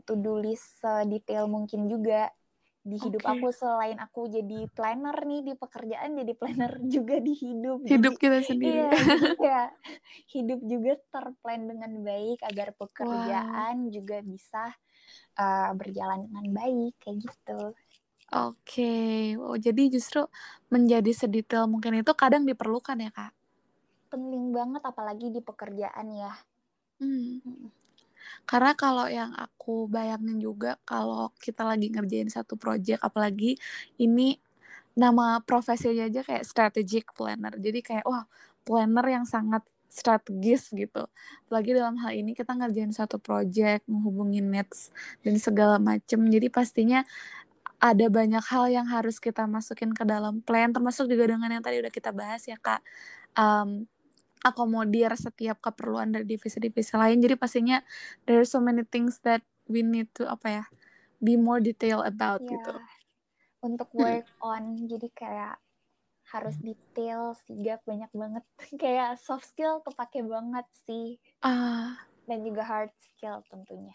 [SPEAKER 4] to do list sedetail mungkin juga di hidup
[SPEAKER 1] Oke.
[SPEAKER 4] aku selain aku jadi planner nih di pekerjaan jadi planner juga di hidup
[SPEAKER 1] Hidup
[SPEAKER 4] jadi
[SPEAKER 1] kita sendiri.
[SPEAKER 4] iya kayak hidup juga terplan dengan baik agar pekerjaan juga bisa uh, berjalan dengan baik kayak gitu
[SPEAKER 1] Oke, oh jadi justru menjadi sedetail mungkin itu kadang diperlukan ya kak.
[SPEAKER 4] penting banget apalagi di pekerjaan ya
[SPEAKER 1] Hmm.
[SPEAKER 4] Mm.
[SPEAKER 1] Karena kalau yang aku bayangin juga kalau kita lagi ngerjain satu project apalagi ini nama profesinya aja kayak strategic planner. Jadi kayak wah, planner yang sangat strategis gitu. Apalagi dalam hal ini kita ngerjain satu project, menghubungin needs dan segala macem. Jadi pastinya ada banyak hal yang harus kita masukin ke dalam plan termasuk juga dengan yang tadi udah kita bahas ya Kak. Um, akomodir setiap keperluan dari divisi-divisi lain. Jadi pastinya there are so many things that we need to apa ya be more detail about
[SPEAKER 4] ya
[SPEAKER 1] gitu.
[SPEAKER 4] untuk
[SPEAKER 1] Hmm.
[SPEAKER 4] work on jadi kayak harus detail sigap banyak banget. Kayak soft skill kepake banget sih.
[SPEAKER 1] Ah,
[SPEAKER 4] dan juga hard skill tentunya.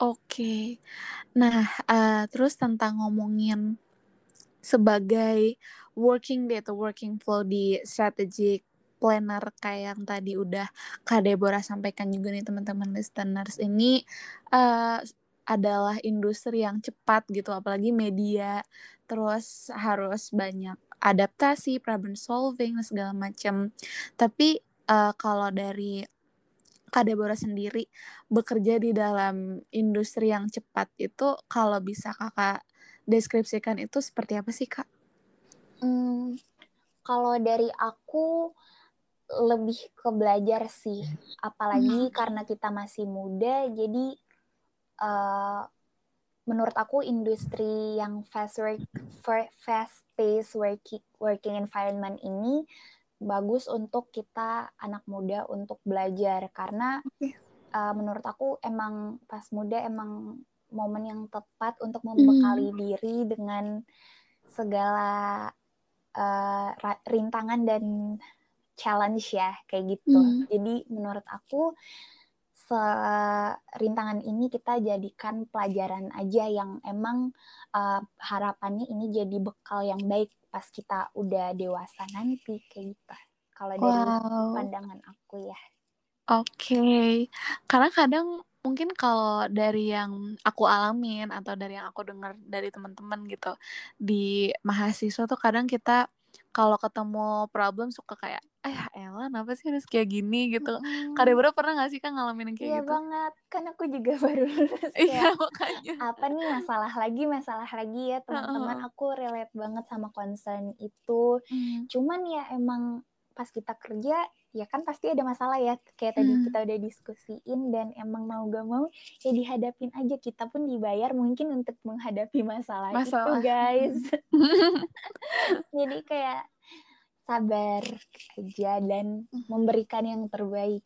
[SPEAKER 1] Oke. Nah, eh, terus tentang ngomongin sebagai working day atau working flow di strategic planner kayak yang tadi udah Kak Deborah sampaikan juga nih teman-teman listeners. Ini eh, adalah industri yang cepat gitu apalagi media. Terus harus banyak adaptasi problem solving dan segala macam. Tapi eh, kalau dari Kak Deborah sendiri bekerja di dalam industri yang cepat itu kalau bisa kakak deskripsikan itu seperti apa sih kak?
[SPEAKER 4] Hmm, kalau dari aku lebih ke belajar sih, apalagi karena kita masih muda, jadi uh, menurut aku industri yang fast work, fast pace working working environment ini bagus untuk kita anak muda untuk belajar karena uh, menurut aku emang pas muda emang momen yang tepat untuk membekali diri dengan segala uh, rintangan dan challenge ya kayak gitu.
[SPEAKER 1] Hmm.
[SPEAKER 4] Jadi menurut aku rintangan ini kita jadikan pelajaran aja yang emang uh, harapannya ini jadi bekal yang baik pas kita udah dewasa nanti kayak gitu. Kalau dari
[SPEAKER 1] Wow.
[SPEAKER 4] pandangan aku ya.
[SPEAKER 1] Oke, karena kadang mungkin kalau dari yang aku alamin atau dari yang aku dengar dari teman-teman gitu di mahasiswa tuh kadang kita kalau ketemu problem suka kayak, eh Ella, kenapa sih harus kayak gini gitu.
[SPEAKER 4] Mm-mm.
[SPEAKER 1] Kak Deborah pernah gak sih kan ngalamin yang kayak
[SPEAKER 4] Iya
[SPEAKER 1] gitu?
[SPEAKER 4] banget, kan aku juga baru lulus
[SPEAKER 1] Iya
[SPEAKER 4] kayak
[SPEAKER 1] makanya.
[SPEAKER 4] apa nih masalah lagi masalah lagi ya teman-teman
[SPEAKER 1] Heeh.
[SPEAKER 4] aku relate banget sama concern itu
[SPEAKER 1] Hmm.
[SPEAKER 4] cuman ya emang pas kita kerja ya kan pasti ada masalah ya kayak tadi
[SPEAKER 1] Hmm.
[SPEAKER 4] kita udah diskusiin dan emang mau gak mau ya dihadapin aja kita pun dibayar mungkin untuk menghadapi masalah,
[SPEAKER 1] Masalah.
[SPEAKER 4] itu guys jadi kayak sabar aja dan memberikan yang terbaik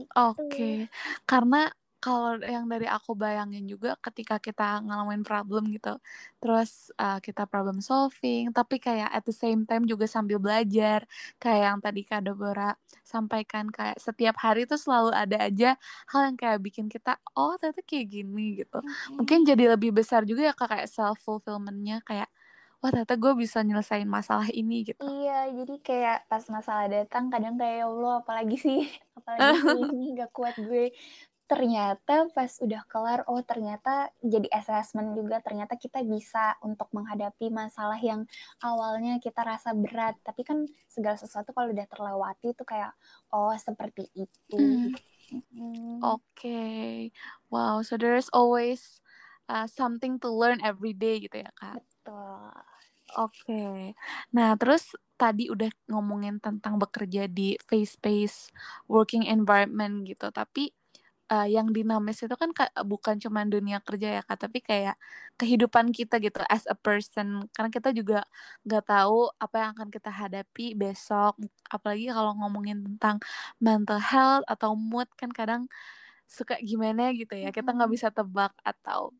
[SPEAKER 4] Gitu.
[SPEAKER 1] Oke, karena kalau yang dari aku bayangin juga ketika kita ngalamin problem gitu terus uh, kita problem solving tapi kayak at the same time juga sambil belajar kayak yang tadi Kak Deborah sampaikan kayak setiap hari tuh selalu ada aja hal yang kayak bikin kita oh ternyata kayak gini gitu
[SPEAKER 4] Mm-mm.
[SPEAKER 1] mungkin jadi lebih besar juga ya Kak kayak self fulfillmentnya kayak wah ternyata gue bisa nyelesain masalah ini gitu
[SPEAKER 4] Iya, jadi kayak pas masalah datang kadang kayak ya Allah apalagi sih, apalagi ini gak kuat gue. Ternyata pas udah kelar, oh ternyata jadi assessment juga, ternyata kita bisa untuk menghadapi masalah yang awalnya kita rasa berat. Tapi kan segala sesuatu kalau udah terlewati itu kayak, oh seperti itu.
[SPEAKER 1] Mm.
[SPEAKER 4] Mm.
[SPEAKER 1] Oke, wow. So there's always uh, something to learn every day gitu ya kak.
[SPEAKER 4] Betul.
[SPEAKER 1] Oke. Nah terus tadi udah ngomongin tentang bekerja di face-based working environment gitu. Tapi uh, yang dinamis itu kan ka- bukan cuma dunia kerja ya kak, tapi kayak kehidupan kita gitu as a person. Karena kita juga nggak tahu apa yang akan kita hadapi besok. Apalagi kalau ngomongin tentang mental health atau mood kan kadang suka gimana gitu ya. Kita nggak bisa tebak atau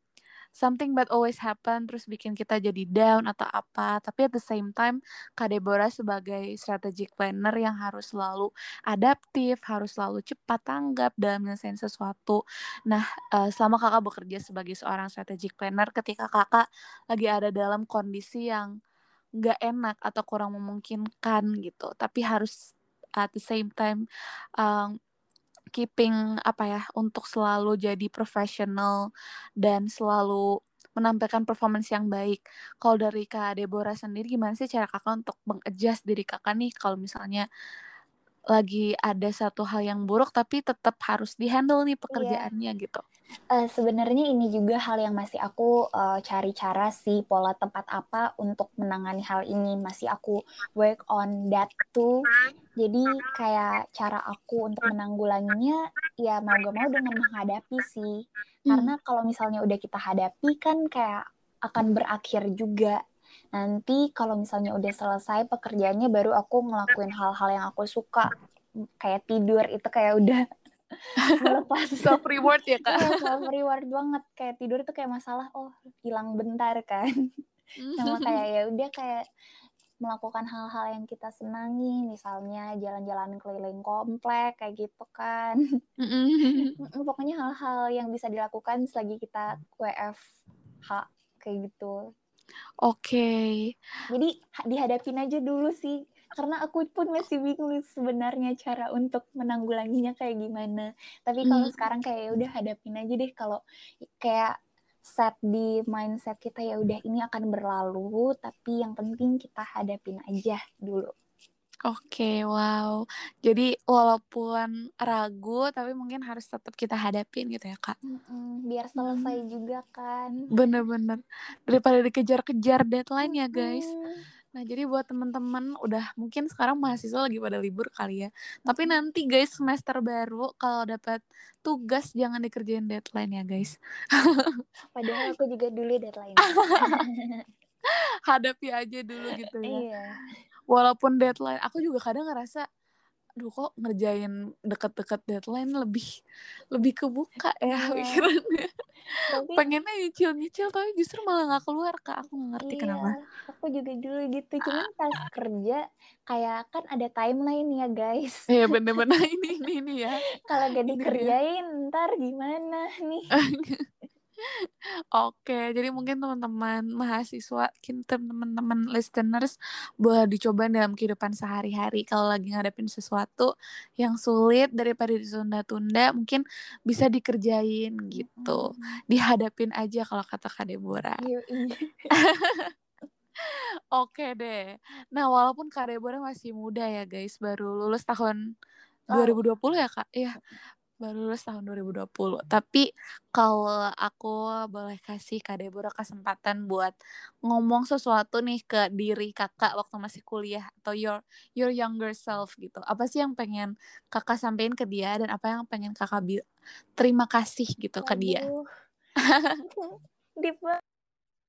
[SPEAKER 1] something bad always happen terus bikin kita jadi down atau apa. Tapi at the same time Kak Deborah sebagai strategic planner yang harus selalu adaptif harus selalu cepat tanggap dalam menyelesaikan sesuatu. Nah eh, selama kakak bekerja sebagai seorang strategic planner ketika kakak lagi ada dalam kondisi yang nggak enak atau kurang memungkinkan gitu tapi harus at the same time um, keeping apa ya untuk selalu jadi profesional dan selalu menampilkan performance yang baik. Kalau dari Kak Deborah sendiri gimana sih cara kakak untuk mengadjust diri kakak nih kalau misalnya lagi ada satu hal yang buruk tapi tetap harus dihandle nih pekerjaannya gitu.
[SPEAKER 4] Eh, sebenarnya ini juga hal yang masih aku eh, cari cara sih pola tepat apa untuk menangani hal ini. Masih aku work on that too. Jadi kayak cara aku untuk menanggulanginya ya mau gak mau dengan menghadapi sih. Karena kalau misalnya udah kita hadapi kan kayak akan berakhir juga nanti kalau misalnya udah selesai pekerjaannya baru aku ngelakuin hal-hal yang aku suka. Kayak tidur itu kayak udah melepas.
[SPEAKER 1] Self reward ya kak.
[SPEAKER 4] Iya, self reward banget. Kayak tidur itu kayak masalah oh hilang bentar kan. Sama kayak ya udah kayak melakukan hal-hal yang kita senangi misalnya jalan-jalan keliling komplek kayak gitu kan.
[SPEAKER 1] Mm-mm.
[SPEAKER 4] Mm, pokoknya hal-hal yang bisa dilakukan selagi kita WFH kayak gitu
[SPEAKER 1] Oke.
[SPEAKER 4] jadi ha- dihadapin aja dulu sih karena aku pun masih bingung sebenarnya cara untuk menanggulanginya kayak gimana tapi kalau
[SPEAKER 1] Hmm.
[SPEAKER 4] sekarang kayak ya udah hadapin aja deh kalau kayak set di mindset kita ya udah ini akan berlalu tapi yang penting kita hadapin aja dulu
[SPEAKER 1] Oke, wow. Jadi walaupun ragu, tapi mungkin harus tetap kita hadapin gitu ya, Kak.
[SPEAKER 4] Mm-mm, biar selesai juga kan
[SPEAKER 1] Bener-bener. Daripada dikejar-kejar deadline ya, guys.
[SPEAKER 4] Mm-mm.
[SPEAKER 1] Nah, jadi buat teman-teman udah mungkin sekarang mahasiswa lagi pada libur kali ya. Tapi nanti guys semester baru kalau dapat tugas jangan dikerjain deadline ya, guys.
[SPEAKER 4] padahal aku juga dulu deadline
[SPEAKER 1] Hadapi aja dulu gitu ya.
[SPEAKER 4] iya
[SPEAKER 1] Walaupun deadline, aku juga kadang ngerasa aduh kok ngerjain deket-deket deadline lebih lebih kebuka ya
[SPEAKER 4] Iya.
[SPEAKER 1] pikirannya.
[SPEAKER 4] tapi
[SPEAKER 1] Pengennya nyicil-nyicil tapi justru malah nggak keluar kak. Aku nggak ngerti
[SPEAKER 4] Iya,
[SPEAKER 1] kenapa.
[SPEAKER 4] aku juga dulu gitu. Cuman pas kerja kayak kan ada timeline ya guys.
[SPEAKER 1] Iya bener-bener ini ini ini ya.
[SPEAKER 4] Kalau gak dikerjain ntar gimana nih?
[SPEAKER 1] Oke, jadi mungkin teman-teman mahasiswa, teman-teman listeners boleh dicoba dalam kehidupan sehari-hari. Kalau lagi ngadepin sesuatu yang sulit daripada ditunda-tunda, mungkin bisa dikerjain gitu. Dihadapin aja kalau kata Kak Deborah.
[SPEAKER 4] Iya, iya.
[SPEAKER 1] Oke deh. Nah, walaupun Kak Deborah masih muda ya guys, baru lulus tahun
[SPEAKER 4] Oh.
[SPEAKER 1] 2020 ya Kak? Iya, baru lulus tahun 2020. Tapi kalau aku boleh kasih Kak Deborah kesempatan buat ngomong sesuatu nih ke diri kakak waktu masih kuliah atau your your younger self gitu. Apa sih yang pengen kakak sampein ke dia dan apa yang pengen kakak bi- terima kasih gitu ke dia?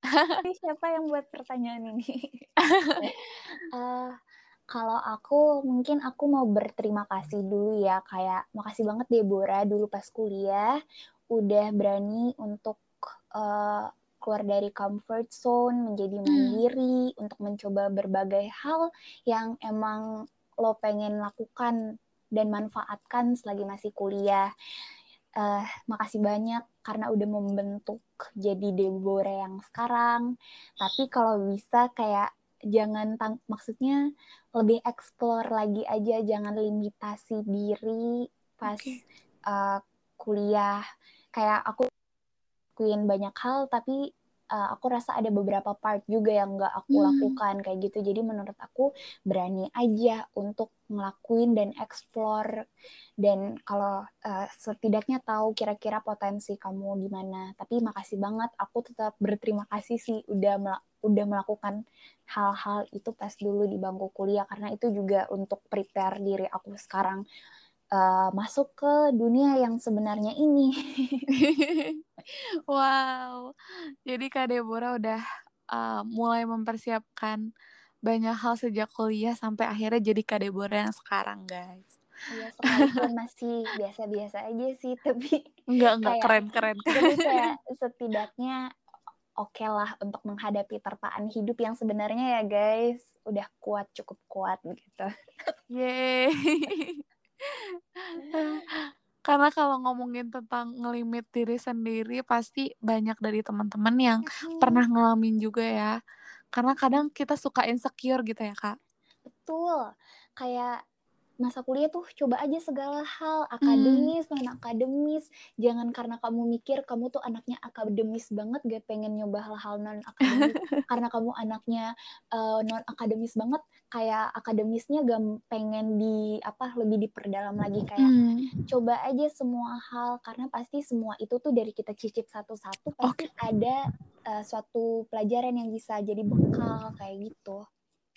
[SPEAKER 4] Ini siapa yang buat pertanyaan ini? Eh, kalau aku mungkin aku mau berterima kasih dulu ya kayak makasih banget Deborah dulu pas kuliah udah berani untuk uh, keluar dari comfort zone, menjadi mandiri, hmm. untuk mencoba berbagai hal yang emang lo pengen lakukan dan manfaatkan selagi masih kuliah. Uh, makasih banyak karena udah membentuk jadi Deborah yang sekarang. Tapi kalau bisa kayak jangan tang maksudnya lebih explore lagi aja, jangan limitasi diri pas okay. uh, kuliah. Kayak aku lakuin banyak hal tapi uh, aku rasa ada beberapa part juga yang nggak aku hmm. lakukan kayak gitu jadi menurut aku berani aja untuk ngelakuin dan explore. Dan kalau uh, setidaknya tahu kira-kira potensi kamu di mana. Tapi makasih banget aku tetap berterima kasih sih udah mel udah melakukan hal-hal itu pas dulu di bangku kuliah. Karena itu juga untuk prepare diri aku sekarang uh, masuk ke dunia yang sebenarnya ini.
[SPEAKER 1] wow, jadi Kak Deborah udah uh, mulai mempersiapkan banyak hal sejak kuliah sampai akhirnya jadi Kak Deborah yang sekarang, guys.
[SPEAKER 4] Iya, sekalipun masih biasa-biasa aja sih, tapi
[SPEAKER 1] enggak enggak keren keren.
[SPEAKER 4] Tapi kayak setidaknya oke okay lah untuk menghadapi terpaan hidup yang sebenarnya ya guys udah kuat cukup kuat gitu.
[SPEAKER 1] Yeay. Karena kalau ngomongin tentang ngelimit diri sendiri pasti banyak dari teman-teman yang hmm. pernah ngalamin juga ya. Karena kadang kita suka insecure gitu ya, Kak.
[SPEAKER 4] Betul. Kayak masa kuliah tuh coba aja segala hal akademis hmm. non akademis jangan karena kamu mikir kamu tuh anaknya akademis banget gak pengen nyoba hal-hal non akademis karena kamu anaknya uh, eh, non akademis banget kayak akademisnya gak pengen di apa lebih diperdalam lagi kayak hmm. coba aja semua hal karena pasti semua itu tuh dari kita cicip satu-satu pasti okay. ada uh, suatu pelajaran yang bisa jadi bekal kayak gitu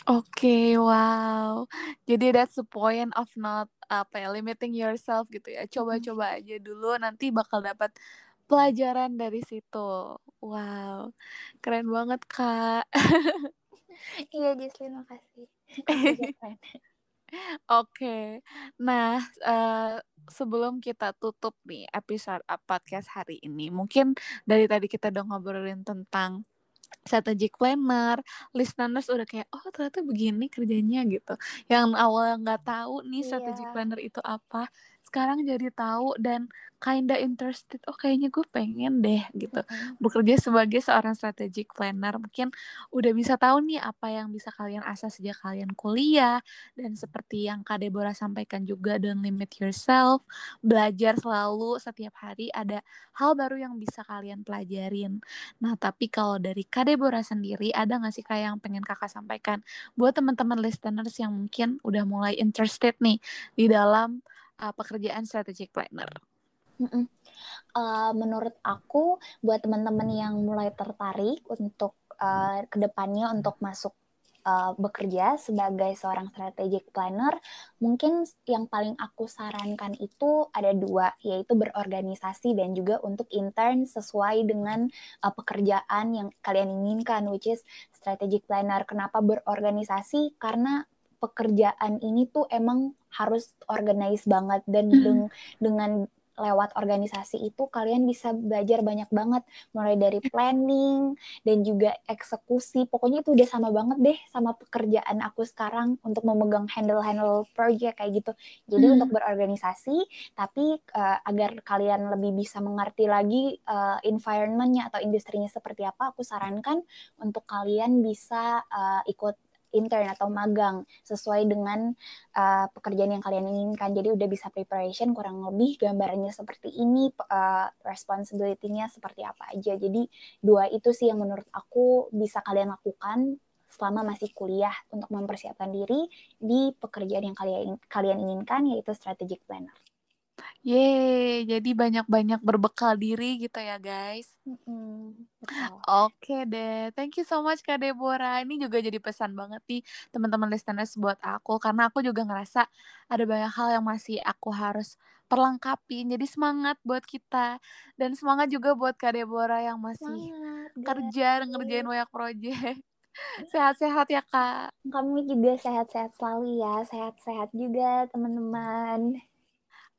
[SPEAKER 1] Oke, wow. Jadi that's the point of not apa ya limiting yourself gitu ya. Coba-coba aja dulu nanti bakal dapat pelajaran dari situ. Wow. Keren banget, Kak.
[SPEAKER 4] iya, Jislin, makasih.
[SPEAKER 1] Oke. Nah, uh, sebelum kita tutup nih episode podcast hari ini, mungkin dari tadi kita udah ngobrolin tentang strategic planner, listeners udah kayak oh ternyata begini kerjanya gitu. Yang awal nggak tahu nih yeah. strategic planner itu apa, sekarang jadi tahu dan kinda interested oh kayaknya gue pengen deh gitu. Mm-hmm. bekerja sebagai seorang strategic planner mungkin udah bisa tahu nih apa yang bisa kalian asah sejak kalian kuliah dan seperti yang Kak Deborah sampaikan juga don't limit yourself. Belajar selalu setiap hari ada hal baru yang bisa kalian pelajarin. Nah tapi kalau dari Kak Deborah sendiri ada nggak sih kayak yang pengen kakak sampaikan? Buat teman-teman listeners yang mungkin udah mulai interested nih di dalam uh, pekerjaan strategic planner?
[SPEAKER 4] Uh, menurut aku, buat teman-teman yang mulai tertarik untuk uh, ke depannya untuk masuk uh, bekerja sebagai seorang strategic planner, mungkin yang paling aku sarankan itu ada dua, yaitu berorganisasi dan juga untuk intern sesuai dengan uh, pekerjaan yang kalian inginkan, which is strategic planner. Kenapa berorganisasi? Karena pekerjaan ini tuh emang harus organize banget dan mm. dengan lewat organisasi itu kalian bisa belajar banyak banget mulai dari planning dan juga eksekusi pokoknya itu udah sama banget deh sama pekerjaan aku sekarang untuk memegang handle handle project kayak gitu jadi hmm. untuk berorganisasi tapi uh, agar kalian lebih bisa mengerti lagi uh, environmentnya atau industrinya seperti apa aku sarankan untuk kalian bisa uh, ikut intern atau magang sesuai dengan uh, pekerjaan yang kalian inginkan. Jadi udah bisa preparation kurang lebih gambarannya seperti ini, uh, responsibility-nya seperti apa aja. Jadi dua itu sih yang menurut aku bisa kalian lakukan selama masih kuliah untuk mempersiapkan diri di pekerjaan yang kalian kalian inginkan yaitu strategic planner.
[SPEAKER 1] Yeay, jadi banyak-banyak berbekal diri gitu ya guys.
[SPEAKER 4] Mm-hmm.
[SPEAKER 1] Oke deh, thank you so much Kak Deborah. Ini juga jadi pesan banget nih teman-teman listeners buat aku karena aku juga ngerasa ada banyak hal yang masih aku harus perlengkapi. Jadi semangat buat kita dan semangat juga buat Kak Deborah yang masih semangat, kerja ngerjain banyak proyek. Sehat-sehat ya Kak.
[SPEAKER 4] Kamu juga sehat-sehat selalu ya, sehat-sehat juga teman-teman.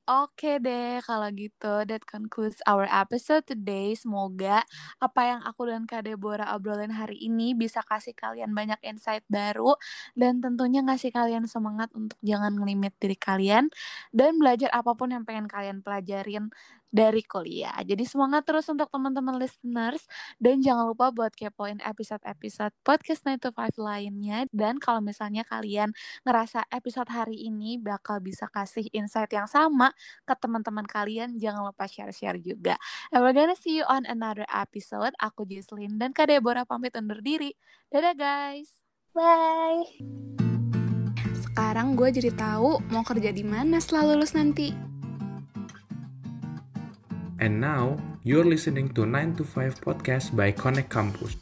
[SPEAKER 1] Oke deh, kalau gitu that concludes our episode today. Semoga apa yang aku dan Kak Deborah obrolin hari ini bisa kasih kalian banyak insight baru dan tentunya ngasih kalian semangat untuk jangan ngelimit diri kalian dan belajar apa pun yang pengen kalian pelajarin dari kuliah. Jadi semangat terus untuk teman-teman listeners dan jangan lupa buat kepoin episode-episode podcast 9 to 5 lainnya dan kalau misalnya kalian ngerasa episode hari ini bakal bisa kasih insight yang sama ke teman-teman kalian, jangan lupa share-share juga. And we're gonna see you on another episode. Aku Jislin dan Kak Deborah pamit undur diri. Dadah guys.
[SPEAKER 4] Bye.
[SPEAKER 1] Sekarang gue jadi tahu mau kerja di mana setelah lulus nanti.
[SPEAKER 3] And now, you're listening to 9 to 5 podcast by Connect Campus.